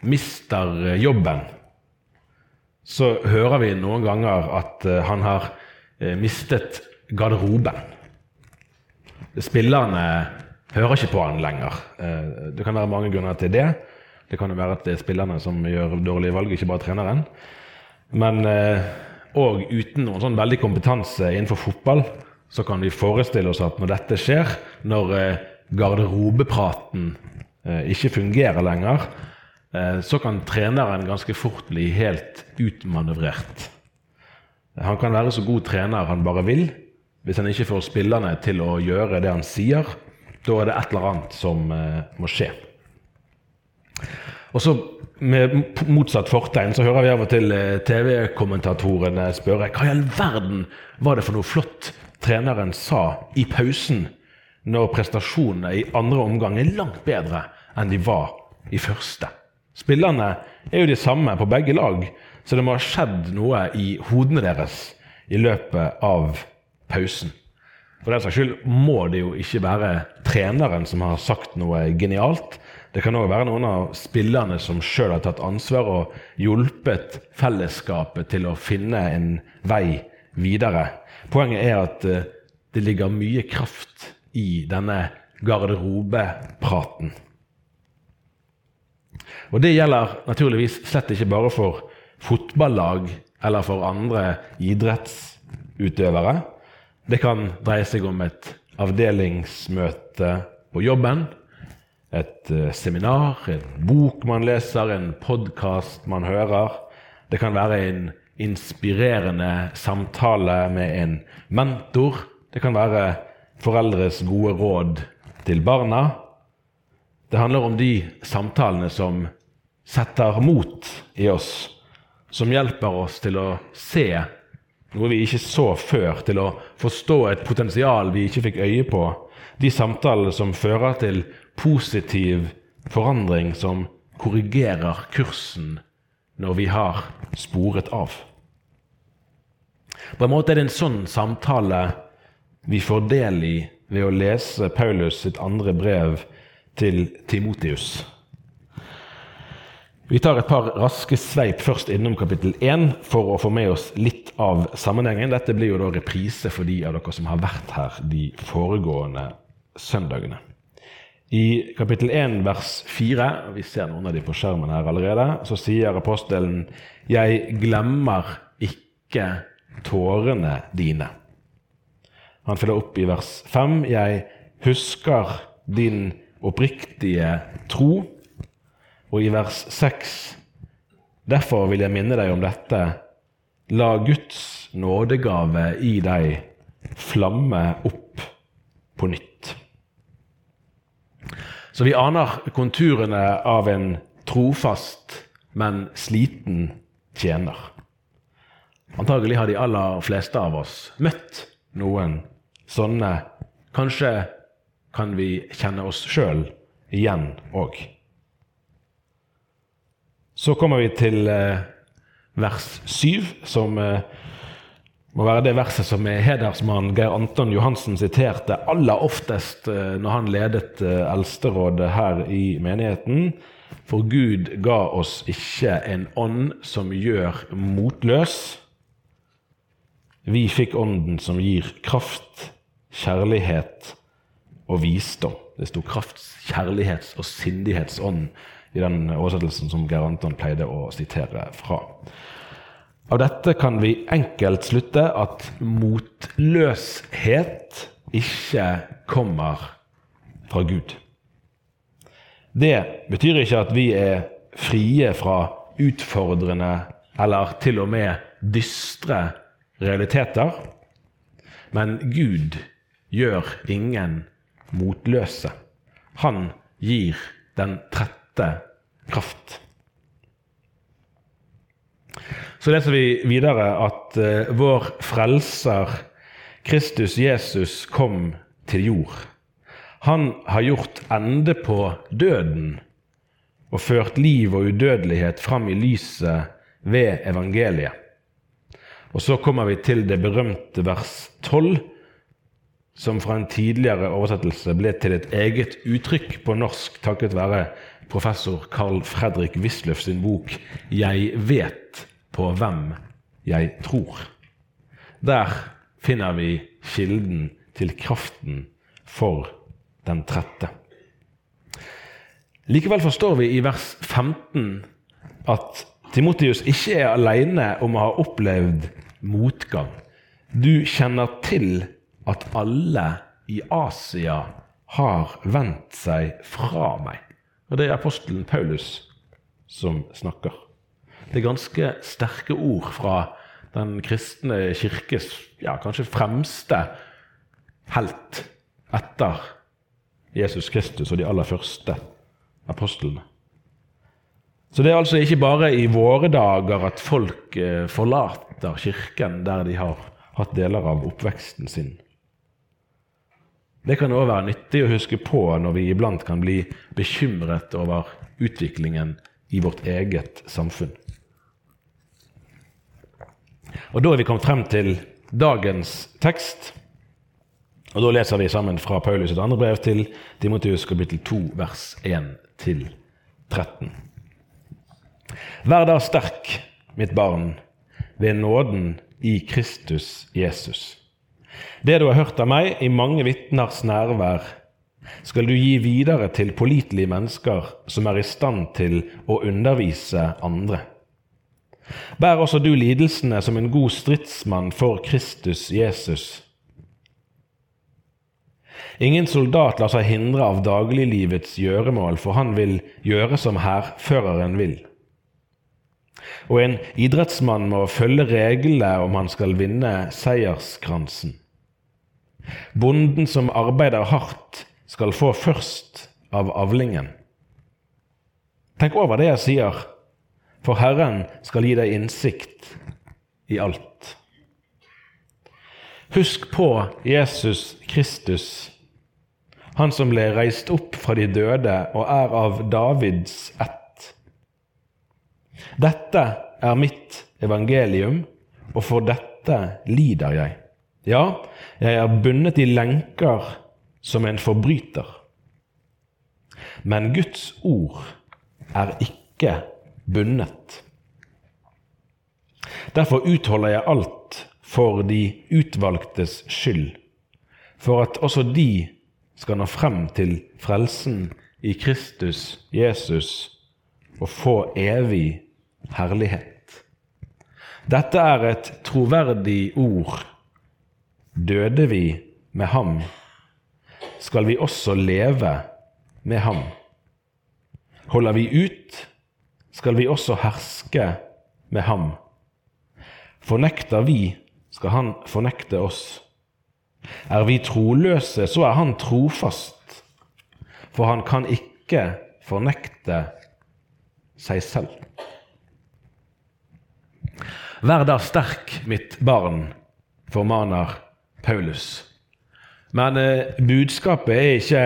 mister eh, jobben, så hører vi noen ganger at eh, han har eh, mistet garderoben. Spillerne hører ikke på han lenger. Det kan være mange grunner til det. Det kan jo være at det er spillerne som gjør dårlige valg, ikke bare treneren. Men òg uten noen sånn veldig kompetanse innenfor fotball, så kan vi forestille oss at når dette skjer, når garderobepraten ikke fungerer lenger, så kan treneren ganske fort bli helt utmanøvrert. Han kan være så god trener han bare vil. Hvis han ikke får spillerne til å gjøre det han sier, da er det et eller annet som må skje. Og så Med motsatt fortegn så hører vi av og til TV-kommentatorene spørre hva i all verden var det for noe flott treneren sa i pausen når prestasjonene i andre omgang er langt bedre enn de var i første. Spillerne er jo de samme på begge lag, så det må ha skjedd noe i hodene deres i løpet av pausen. For den saks skyld må det jo ikke være treneren som har sagt noe genialt. Det kan òg være noen av spillerne som sjøl har tatt ansvar og hjulpet fellesskapet til å finne en vei videre. Poenget er at eh, det ligger mye kraft i denne garderobepraten. Og det gjelder naturligvis slett ikke bare for fotballag eller for andre idrettsutøvere. Det kan dreie seg om et avdelingsmøte på jobben, et eh, seminar, en bok man leser, en podkast man hører. Det kan være en inspirerende samtale med en mentor. Det kan være foreldres gode råd til barna. Det handler om de samtalene som setter mot i oss, som hjelper oss til å se noe vi ikke så før, til å forstå et potensial vi ikke fikk øye på. De samtalene som fører til positiv forandring som korrigerer kursen når vi har sporet av. På en måte er det en sånn samtale vi får del i ved å lese Paulus sitt andre brev til Timotius. Vi tar et par raske sveip først innom kapittel 1 for å få med oss litt av sammenhengen. Dette blir jo da reprise for de av dere som har vært her de foregående søndagene. I kapittel 1 vers 4, vi ser noen av de på skjermen her allerede, så sier apostelen 'Jeg glemmer ikke tårene dine'. Han følger opp i vers 5. 'Jeg husker din oppriktige tro'. Og i vers 6.: Derfor vil jeg minne deg om dette. La Guds nådegave i deg flamme opp på nytt. Så vi aner konturene av en trofast, men sliten tjener. Antagelig har de aller fleste av oss møtt noen sånne. Kanskje kan vi kjenne oss sjøl igjen òg. Så kommer vi til eh, vers 7, som eh, må være det verset som er hedersmann Geir Anton Johansen siterte aller oftest eh, når han ledet Eldsterådet her i menigheten. For Gud ga oss ikke en ånd som gjør motløs. Vi fikk ånden som gir kraft, kjærlighet og visdom. Det sto krafts-, kjærlighets- og sindighetsånd i den oversettelsen som Geir Anton pleide å sitere fra. Av dette kan vi enkelt slutte at motløshet ikke kommer fra Gud. Det betyr ikke at vi er frie fra utfordrende eller til og med dystre realiteter. Men Gud gjør ingen motløse. Han gir den trette kraft. Så leser vi videre at uh, vår frelser Kristus Jesus kom til jord. Han har gjort ende på døden og ført liv og udødelighet fram i lyset ved evangeliet. Og så kommer vi til det berømte vers 12, som fra en tidligere oversettelse ble til et eget uttrykk på norsk takket være professor Carl Fredrik Wisløff sin bok 'Jeg vet på hvem jeg tror'. Der finner vi kilden til kraften for den trette. Likevel forstår vi i vers 15 at Timotius ikke er alene om å ha opplevd motgang. Du kjenner til at alle i Asia har vendt seg fra meg. Og det er apostelen Paulus som snakker. Det er ganske sterke ord fra den kristne kirkes ja, kanskje fremste helt etter Jesus Kristus og de aller første apostlene. Så det er altså ikke bare i våre dager at folk eh, forlater kirken der de har hatt deler av oppveksten sin. Det kan òg være nyttig å huske på når vi iblant kan bli bekymret over utviklingen i vårt eget samfunn. Og Da er vi kommet frem til dagens tekst. Og Da leser vi sammen fra Paulus' andre brev til Timotius kapittel 2, vers 1-13. Vær da sterk, mitt barn, ved nåden i Kristus Jesus. Det du har hørt av meg i mange vitners nærvær, skal du gi videre til pålitelige mennesker som er i stand til å undervise andre. Bær også du lidelsene som en god stridsmann for Kristus Jesus. Ingen soldat lar seg hindre av dagliglivets gjøremål, for han vil gjøre som hærføreren vil. Og en idrettsmann må følge reglene om han skal vinne seierskransen. Bonden som arbeider hardt, skal få først av avlingen. Tenk over det jeg sier, for Herren skal gi deg innsikt i alt. Husk på Jesus Kristus, han som ble reist opp fra de døde og er av Davids ett dette er mitt evangelium, og for dette lider jeg. Ja, jeg er bundet i lenker som en forbryter. Men Guds ord er ikke bundet. Derfor utholder jeg alt for de utvalgtes skyld, for at også de skal nå frem til frelsen i Kristus Jesus og få evig herlighet. Dette er et troverdig ord. Døde vi med ham, skal vi også leve med ham. Holder vi ut, skal vi også herske med ham. Fornekter vi, skal han fornekte oss. Er vi troløse, så er han trofast, for han kan ikke fornekte seg selv. Vær da sterk, mitt barn, formaner Paulus. Men eh, budskapet er ikke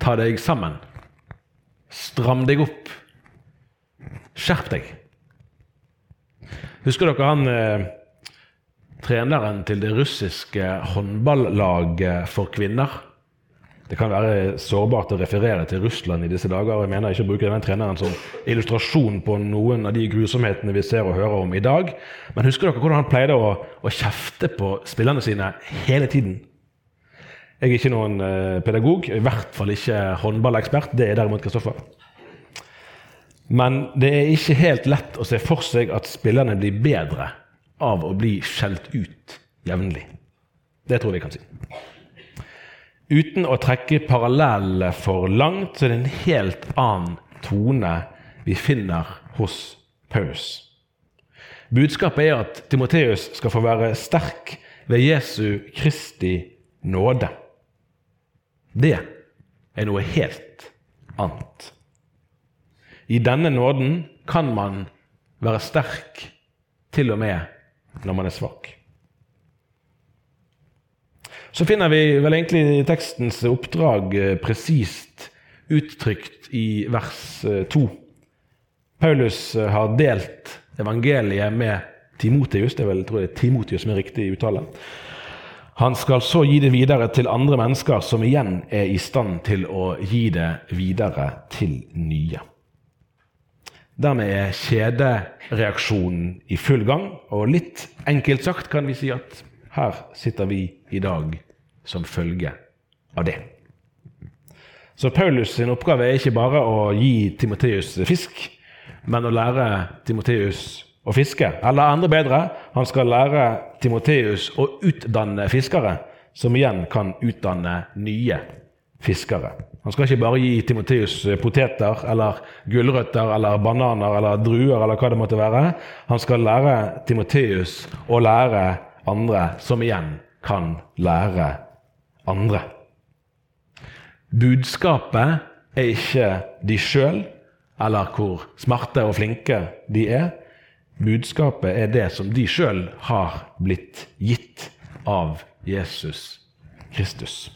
'ta deg sammen'. Stram deg opp. Skjerp deg. Husker dere han eh, treneren til det russiske håndballaget for kvinner? Det kan være sårbart å referere til Russland i disse dager. og Jeg mener ikke å bruke denne treneren som illustrasjon på noen av de grusomhetene vi ser og hører om i dag. Men husker dere hvordan han pleide å, å kjefte på spillerne sine hele tiden? Jeg er ikke noen eh, pedagog, i hvert fall ikke håndballekspert. Det er derimot Kristoffer. Men det er ikke helt lett å se for seg at spillerne blir bedre av å bli skjelt ut jevnlig. Det tror jeg vi kan si. Uten å trekke parallellene for langt, så er det en helt annen tone vi finner hos Paus. Budskapet er at Timoteus skal få være sterk ved Jesu Kristi nåde. Det er noe helt annet. I denne nåden kan man være sterk til og med når man er svak. Så finner vi vel egentlig tekstens oppdrag eh, presist uttrykt i vers 2. Eh, Paulus eh, har delt evangeliet med Timotius. Det er vel tror jeg, Timotius som er riktig uttale. Han skal så gi det videre til andre mennesker, som igjen er i stand til å gi det videre til nye. Dermed er kjedereaksjonen i full gang, og litt enkelt sagt kan vi si at her sitter vi i dag som følge av det. Så Paulus' sin oppgave er ikke bare å gi Timoteus fisk, men å lære Timoteus å fiske. Eller andre bedre, han skal lære Timoteus å utdanne fiskere, som igjen kan utdanne nye fiskere. Han skal ikke bare gi Timoteus poteter eller gulrøtter eller bananer eller druer eller hva det måtte være. Han skal lære Timoteus å lære andre, som igjen kan lære andre. Budskapet er ikke de sjøl, eller hvor smarte og flinke de er. Budskapet er det som de sjøl har blitt gitt av Jesus Kristus.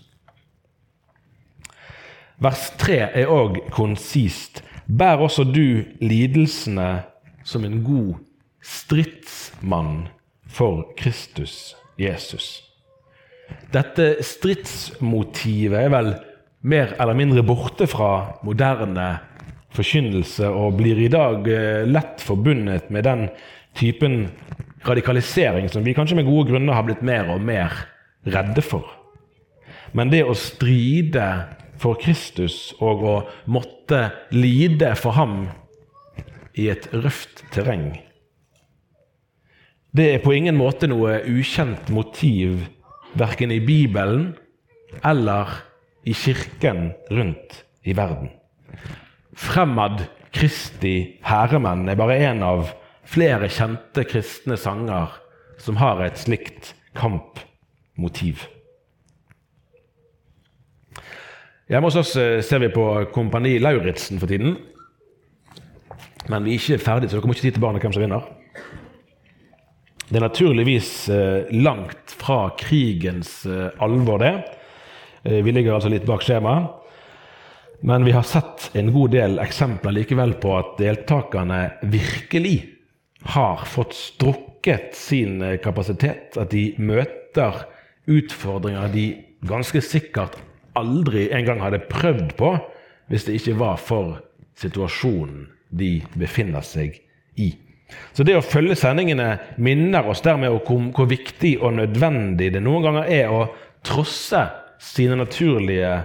Vers 3 er òg konsist. Bær også du lidelsene som en god stridsmann for Kristus Jesus. Dette stridsmotivet er vel mer eller mindre borte fra moderne forkynnelse og blir i dag eh, lett forbundet med den typen radikalisering som vi kanskje med gode grunner har blitt mer og mer redde for. Men det å stride for Kristus og å måtte lide for ham i et røft terreng, det er på ingen måte noe ukjent motiv verken i Bibelen eller i kirken rundt i verden. Fremad Kristi herremenn er bare én av flere kjente kristne sanger som har et slikt kampmotiv. Hjemme hos oss eh, ser vi på Kompani Lauritzen for tiden. Men vi er ikke ferdige, så dere må ikke si til barna hvem som vinner. Det er naturligvis eh, langt fra krigens eh, alvor, det. Vi ligger altså litt bak skjemaet. Men vi har sett en god del eksempler likevel på at deltakerne virkelig har fått strukket sin eh, kapasitet. At de møter utfordringer de ganske sikkert aldri engang hadde prøvd på hvis det ikke var for situasjonen de befinner seg i. Så det å følge sendingene minner oss dermed om hvor viktig og nødvendig det noen ganger er å trosse sine naturlige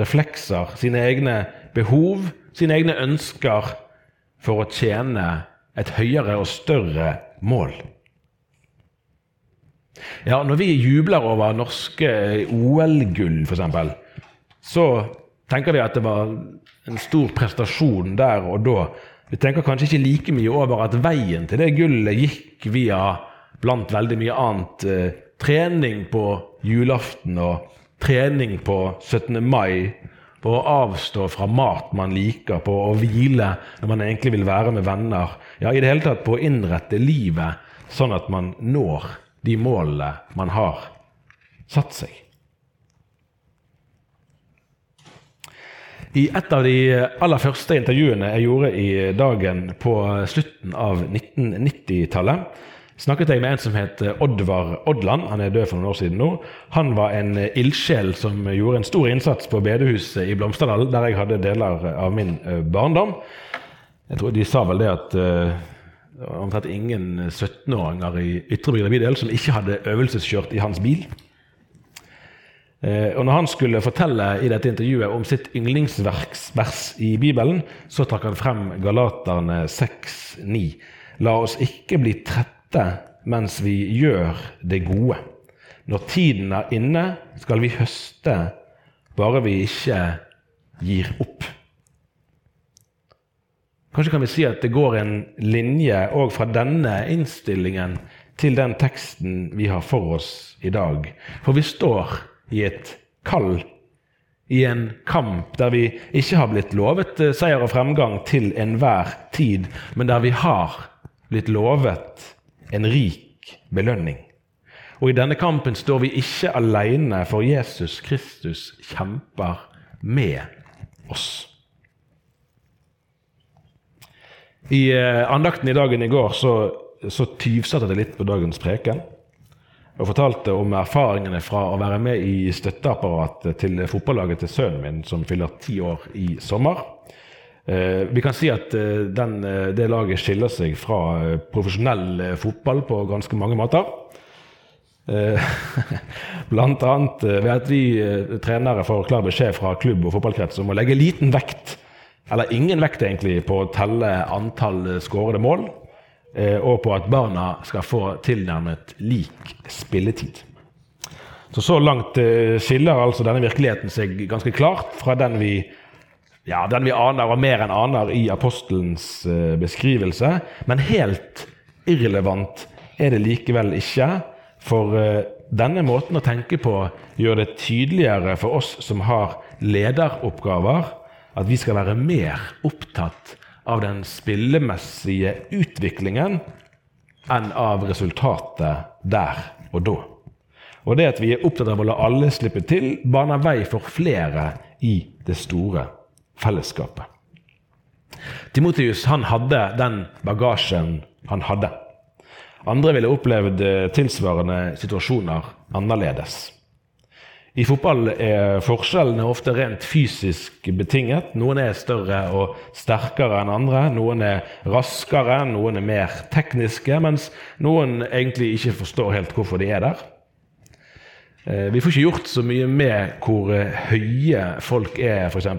reflekser, sine egne behov, sine egne ønsker for å tjene et høyere og større mål. Ja, Når vi jubler over norske OL-gull, f.eks., så tenker vi at det var en stor prestasjon der og da. Vi tenker kanskje ikke like mye over at veien til det gullet gikk via, blant veldig mye annet, eh, trening på julaften og trening på 17. mai, på å avstå fra mat man liker, på å hvile når man egentlig vil være med venner. Ja, i det hele tatt på å innrette livet sånn at man når de målene man har satt seg. I et av de aller første intervjuene jeg gjorde i dagen på slutten av 1990-tallet, snakket jeg med en som het eh, Oddvar Odland. Han er død for noen år siden nå. Han var en eh, ildsjel som gjorde en stor innsats på bedehuset i Blomsterdal, der jeg hadde deler av min eh, barndom. Jeg tror De sa vel det at det var omtrent ingen 17-åringer i Ytre bydel som ikke hadde øvelseskjørt i hans bil. Uh, og når han skulle fortelle i dette intervjuet om sitt yndlingsvers i Bibelen, så trakk han frem Galaterne 6,9. La oss ikke bli trette mens vi gjør det gode. Når tiden er inne, skal vi høste, bare vi ikke gir opp. Kanskje kan vi si at det går en linje òg fra denne innstillingen til den teksten vi har for oss i dag. For vi står i et kall, i en kamp der vi ikke har blitt lovet seier og fremgang til enhver tid, men der vi har blitt lovet en rik belønning. Og i denne kampen står vi ikke alene, for Jesus Kristus kjemper med oss. I eh, andakten i dagen i går så, så tyvsatte jeg litt på dagens preken. Og fortalte om erfaringene fra å være med i støtteapparatet til fotballaget til sønnen min, som fyller ti år i sommer. Eh, vi kan si at eh, den, det laget skiller seg fra profesjonell fotball på ganske mange måter. Blant annet ved at vi trenere får klar beskjed fra klubb og fotballkrets om å legge liten vekt eller ingen vekt egentlig, på å telle antall skårede mål, eh, og på at barna skal få tilnærmet lik spilletid. Så så langt eh, skiller altså denne virkeligheten seg ganske klart fra den vi, ja, den vi aner, og mer enn aner, i apostelens eh, beskrivelse. Men helt irrelevant er det likevel ikke, for denne måten å tenke på gjør det tydeligere for oss som har lederoppgaver, at vi skal være mer opptatt av den spillemessige utviklingen enn av resultatet der og da. Og det at vi er opptatt av å la alle slippe til, baner vei for flere i det store fellesskapet. Timotius han hadde den bagasjen han hadde. Andre ville opplevd tilsvarende situasjoner annerledes. I fotball er forskjellene ofte rent fysisk betinget. Noen er større og sterkere enn andre. Noen er raskere, noen er mer tekniske, mens noen egentlig ikke forstår helt hvorfor de er der. Eh, vi får ikke gjort så mye med hvor høye folk er, f.eks.,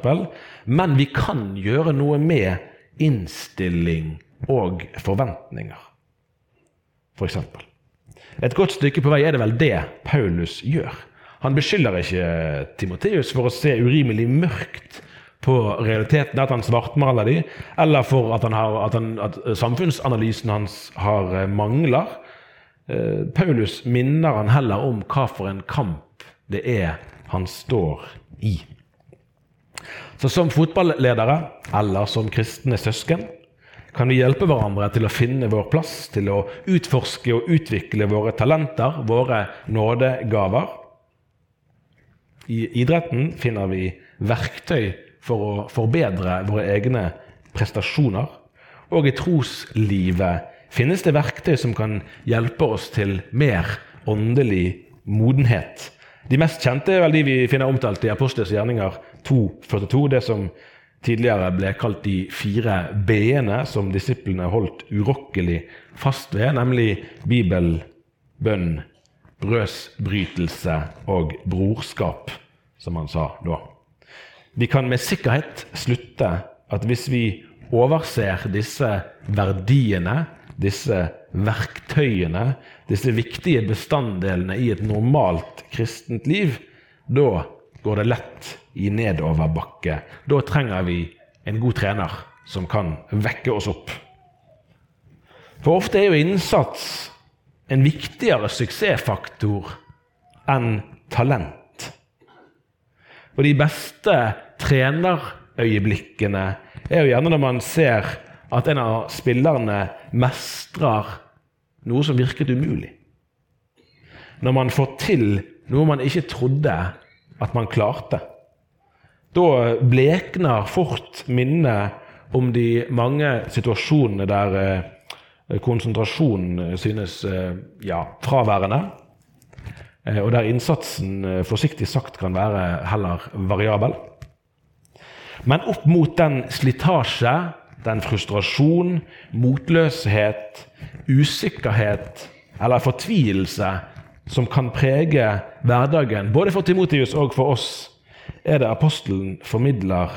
men vi kan gjøre noe med innstilling og forventninger, f.eks. For Et godt stykke på vei er det vel det Paulus gjør. Han beskylder ikke Timoteus for å se urimelig mørkt på realiteten, at han svartmaler de, eller for at, har, at, han, at samfunnsanalysen hans har eh, mangler. Eh, Paulus minner han heller om hva for en kamp det er han står i. Så som fotballedere, eller som kristne søsken, kan vi hjelpe hverandre til å finne vår plass, til å utforske og utvikle våre talenter, våre nådegaver. I idretten finner vi verktøy for å forbedre våre egne prestasjoner. Og i troslivet finnes det verktøy som kan hjelpe oss til mer åndelig modenhet. De mest kjente er vel de vi finner omtalt i Apostels gjerninger 2.42, det som tidligere ble kalt de fire b-ene som disiplene holdt urokkelig fast ved, nemlig Bibel, bønn, brødsbrytelse og brorskap, som han sa da. Vi kan med sikkerhet slutte at hvis vi overser disse verdiene, disse verktøyene, disse viktige bestanddelene i et normalt kristent liv, da går det lett i nedoverbakke. Da trenger vi en god trener som kan vekke oss opp. For ofte er jo innsats en viktigere suksessfaktor enn talent. Og de beste trenerøyeblikkene er jo gjerne når man ser at en av spillerne mestrer noe som virket umulig. Når man får til noe man ikke trodde at man klarte. Da blekner fort minnet om de mange situasjonene der eh, konsentrasjonen eh, synes eh, ja, fraværende. Og der innsatsen forsiktig sagt kan være heller variabel. Men opp mot den slitasje, den frustrasjon, motløshet, usikkerhet eller fortvilelse som kan prege hverdagen, både for Timotius og for oss, er det apostelen formidler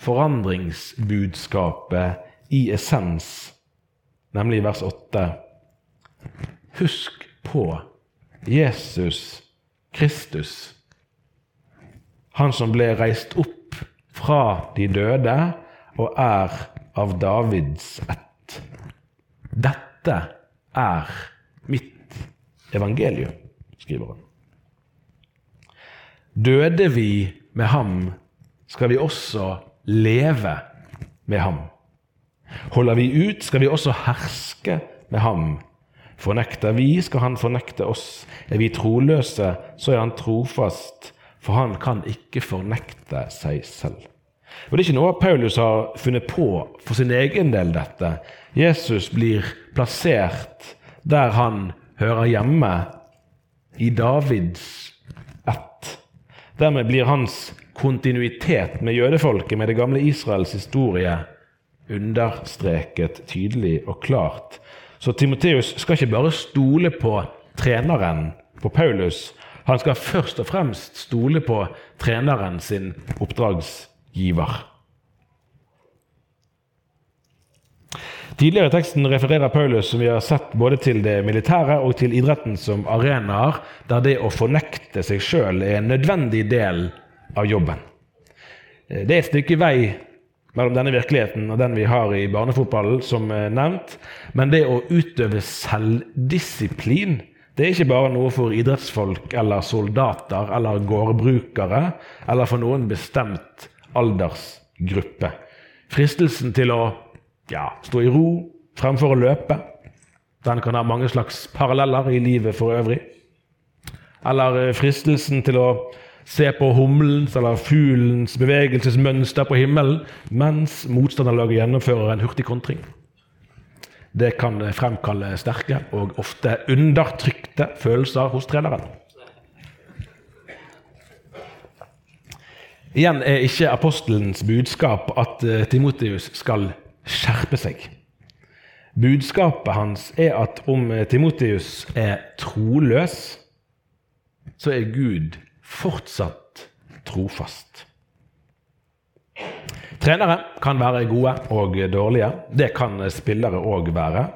forandringsbudskapet i essens nemlig i vers 8. Husk på Jesus Kristus, han som ble reist opp fra de døde og er av Davids ett. Dette er mitt evangelium, skriver han. Døde vi med ham, skal vi også leve med ham. Holder vi ut, skal vi også herske med ham. Fornekter vi, skal han fornekte oss. Er vi troløse, så er han trofast, for han kan ikke fornekte seg selv. Og Det er ikke noe Paulus har funnet på for sin egen del, dette. Jesus blir plassert der han hører hjemme, i Davids ett. Dermed blir hans kontinuitet med jødefolket, med det gamle Israels historie, understreket tydelig og klart. Så Timoteus skal ikke bare stole på treneren, på Paulus. Han skal først og fremst stole på treneren sin oppdragsgiver. Tidligere i teksten refererer Paulus som vi har sett både til det militære og til idretten som arenaer der det å fornekte seg sjøl er en nødvendig del av jobben. Det er et stykke vei mellom denne virkeligheten og den vi har i barnefotballen, som nevnt. Men det å utøve selvdisiplin det er ikke bare noe for idrettsfolk eller soldater eller gårdbrukere eller for noen bestemt aldersgruppe. Fristelsen til å ja, stå i ro fremfor å løpe. Den kan ha mange slags paralleller i livet for øvrig. Eller eh, fristelsen til å se på humlens eller fuglens bevegelsesmønster på himmelen mens motstanderlaget gjennomfører en hurtig kontring. Det kan fremkalle sterke og ofte undertrykte følelser hos treneren. Igjen er ikke apostelens budskap at eh, Timotius skal skjerpe seg. Budskapet hans er at om Timotius er troløs, så er Gud fortsatt trofast. Trenere kan være gode og dårlige. Det kan spillere òg være.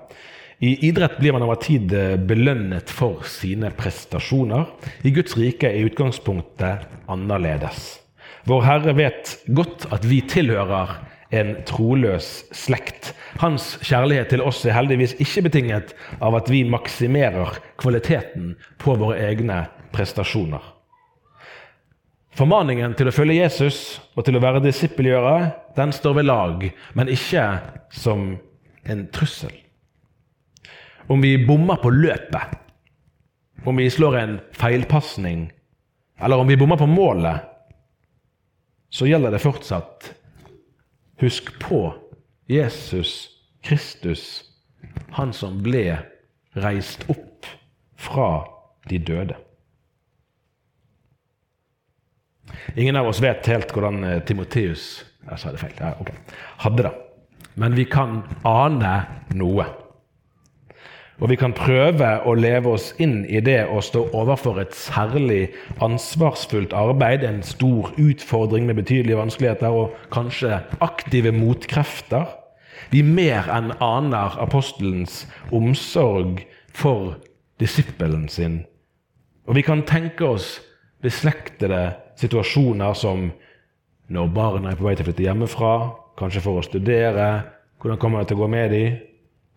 I idrett blir man over tid belønnet for sine prestasjoner. I Guds rike er utgangspunktet annerledes. Vår Herre vet godt at vi tilhører en troløs slekt. Hans kjærlighet til oss er heldigvis ikke betinget av at vi maksimerer kvaliteten på våre egne prestasjoner. Formaningen til å følge Jesus og til å være disippelgjører, den står ved lag, men ikke som en trussel. Om vi bommer på løpet, om vi slår en feilpasning, eller om vi bommer på målet, så gjelder det fortsatt Husk på Jesus Kristus, han som ble reist opp fra de døde. Ingen av oss vet helt hvordan eh, Timoteus jeg sa det feil, ja, okay, hadde det. Men vi kan ane noe. Og vi kan prøve å leve oss inn i det å stå overfor et særlig ansvarsfullt arbeid, en stor utfordring med betydelige vanskeligheter og kanskje aktive motkrefter. Vi mer enn aner apostelens omsorg for disippelen sin. Og vi kan tenke oss beslektede situasjoner som når barna er på vei til å flytte hjemmefra, kanskje for å studere, hvordan kommer det til å gå med dem?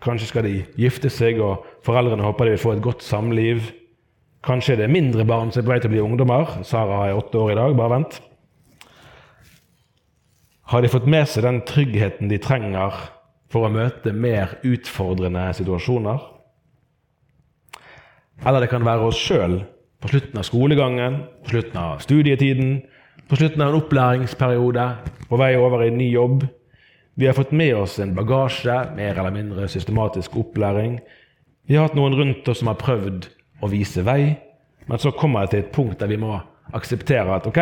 Kanskje skal de gifte seg, og foreldrene håper de vil få et godt samliv. Kanskje er det mindre barn som er på vei til å bli ungdommer. Sara er åtte år i dag, bare vent. Har de fått med seg den tryggheten de trenger for å møte mer utfordrende situasjoner? Eller det kan være oss sjøl på slutten av skolegangen, på slutten av studietiden, på slutten av en opplæringsperiode, på vei over i en ny jobb vi har fått med oss en bagasje, mer eller mindre systematisk opplæring. Vi har hatt noen rundt oss som har prøvd å vise vei, men så kommer det til et punkt der vi må akseptere at ok,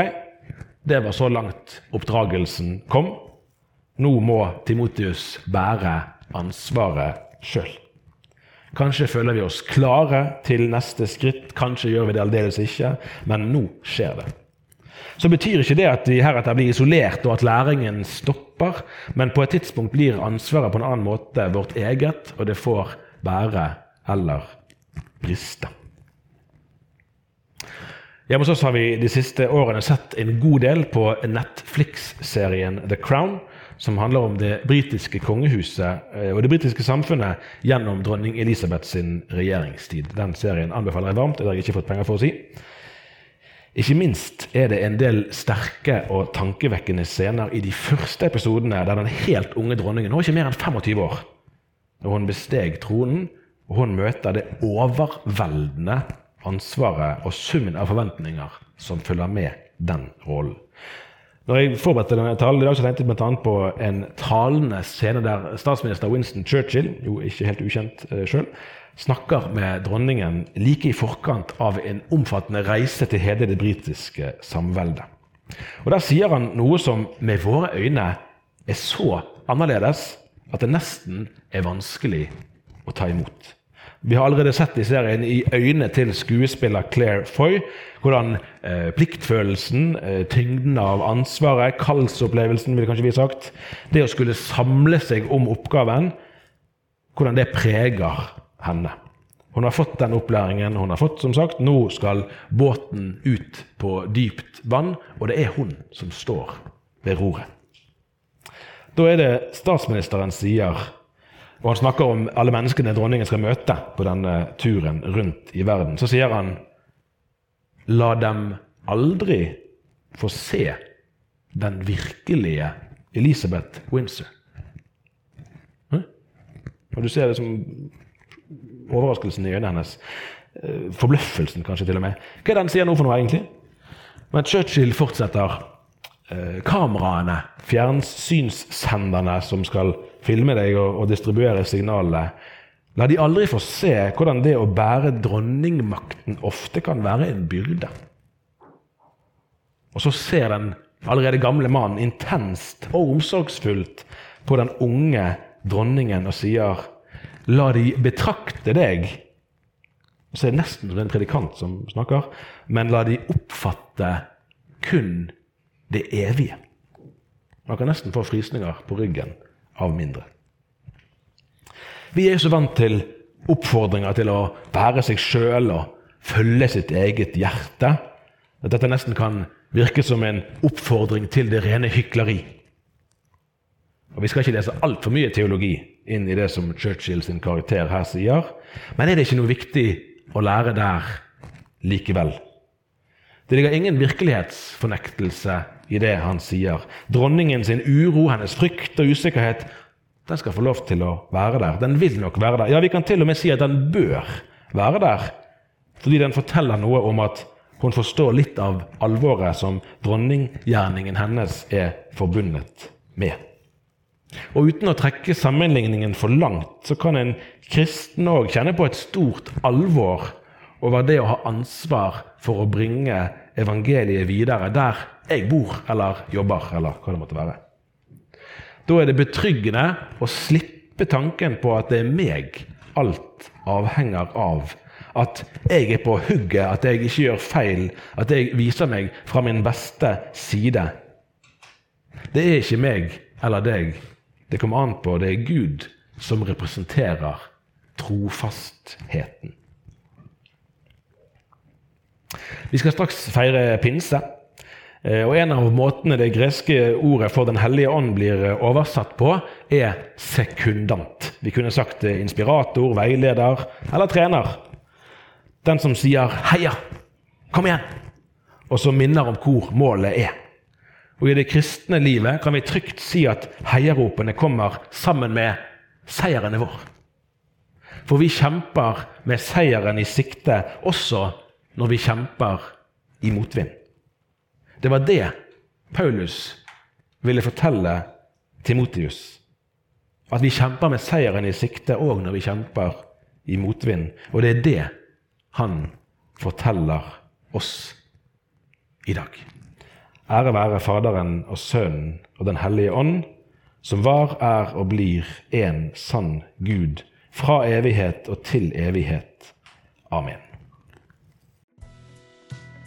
det var så langt oppdragelsen kom. Nå må Timotius bære ansvaret sjøl. Kanskje føler vi oss klare til neste skritt, kanskje gjør vi det aldeles ikke, men nå skjer det så betyr ikke det at vi heretter blir isolert og at læringen stopper, men på et tidspunkt blir ansvaret på en annen måte vårt eget, og det får bære eller briste. Hjemme hos oss har vi de siste årene sett en god del på Netflix-serien The Crown, som handler om det britiske kongehuset eh, og det britiske samfunnet gjennom dronning Elisabeth sin regjeringstid. Den serien anbefaler jeg varmt. Det har jeg ikke fått penger for å si. Ikke minst er det en del sterke og tankevekkende scener i de første episodene der den helt unge dronningen, hun er ikke mer enn 25 år, når hun besteg tronen, Og hun møter det overveldende ansvaret og summen av forventninger som følger med den rollen. Når jeg forberedte denne talen i dag, så tenkte jeg bl.a. på en talende scene der statsminister Winston Churchill, jo ikke helt ukjent eh, sjøl, snakker med dronningen like i forkant av en omfattende reise til hele det britiske samveldet. Og Der sier han noe som med våre øyne er så annerledes at det nesten er vanskelig å ta imot. Vi har allerede sett i serien i øynene til skuespiller Claire Foy hvordan eh, pliktfølelsen, eh, tyngden av ansvaret, kallsopplevelsen, vil kanskje vi sagt, det å skulle samle seg om oppgaven, hvordan det preger henne. Hun har fått den opplæringen hun har fått. som sagt. Nå skal båten ut på dypt vann, og det er hun som står ved roret. Da er det statsministeren sier og han snakker om alle menneskene dronningen skal møte på denne turen rundt i verden. Så sier han La dem aldri få se den virkelige Elisabeth Windsor. Og du ser det som overraskelsen i øynene hennes. Eh, forbløffelsen, kanskje, til og med. Hva er det han sier nå for noe, egentlig? Men Churchill fortsetter. Eh, kameraene, fjernsynssenderne som skal filme deg og, og distribuere signalene. La de aldri få se hvordan det å bære dronningmakten ofte kan være en byrde. Og så ser den allerede gamle mannen intenst og omsorgsfullt på den unge dronningen og sier La de betrakte deg Og så er det nesten som en predikant som snakker, men la de oppfatte kun det evige. Man kan nesten få frysninger på ryggen av mindre. Vi er så vant til oppfordringer til å være seg sjøl og følge sitt eget hjerte at dette nesten kan virke som en oppfordring til det rene hykleri. Og Vi skal ikke lese altfor mye teologi inn i det som Churchill sin karakter her sier, men er det ikke noe viktig å lære der likevel? Det ligger ingen virkelighetsfornektelse i det han sier. Dronningen sin uro, hennes frykt og usikkerhet, den skal få lov til å være der. Den vil nok være der. Ja, vi kan til og med si at den bør være der, fordi den forteller noe om at hun forstår litt av alvoret som dronninggjerningen hennes er forbundet med. Og uten å trekke sammenligningen for langt, så kan en kristen òg kjenne på et stort alvor over det å ha ansvar for å bringe evangeliet videre der jeg bor eller jobber, eller hva det måtte være. Da er det betryggende å slippe tanken på at det er meg alt avhenger av. At jeg er på hugget, at jeg ikke gjør feil, at jeg viser meg fra min beste side. Det er ikke meg eller deg. Det kommer an på det er Gud som representerer trofastheten. Vi skal straks feire pinse. Eh, og En av måtene det greske ordet for Den hellige ånd blir eh, oversatt på, er sekundant. Vi kunne sagt inspirator, veileder eller trener. Den som sier 'heia, kom igjen', og som minner om hvor målet er. Og I det kristne livet kan vi trygt si at heiaropene kommer sammen med seieren er vår. For vi kjemper med seieren i sikte også når vi kjemper i motvind. Det var det Paulus ville fortelle Timotius. At vi kjemper med seieren i sikte òg når vi kjemper i motvind. Og det er det han forteller oss i dag. Ære være Faderen og Sønnen og Den hellige ånd, som var, er og blir en sann Gud, fra evighet og til evighet. Amen.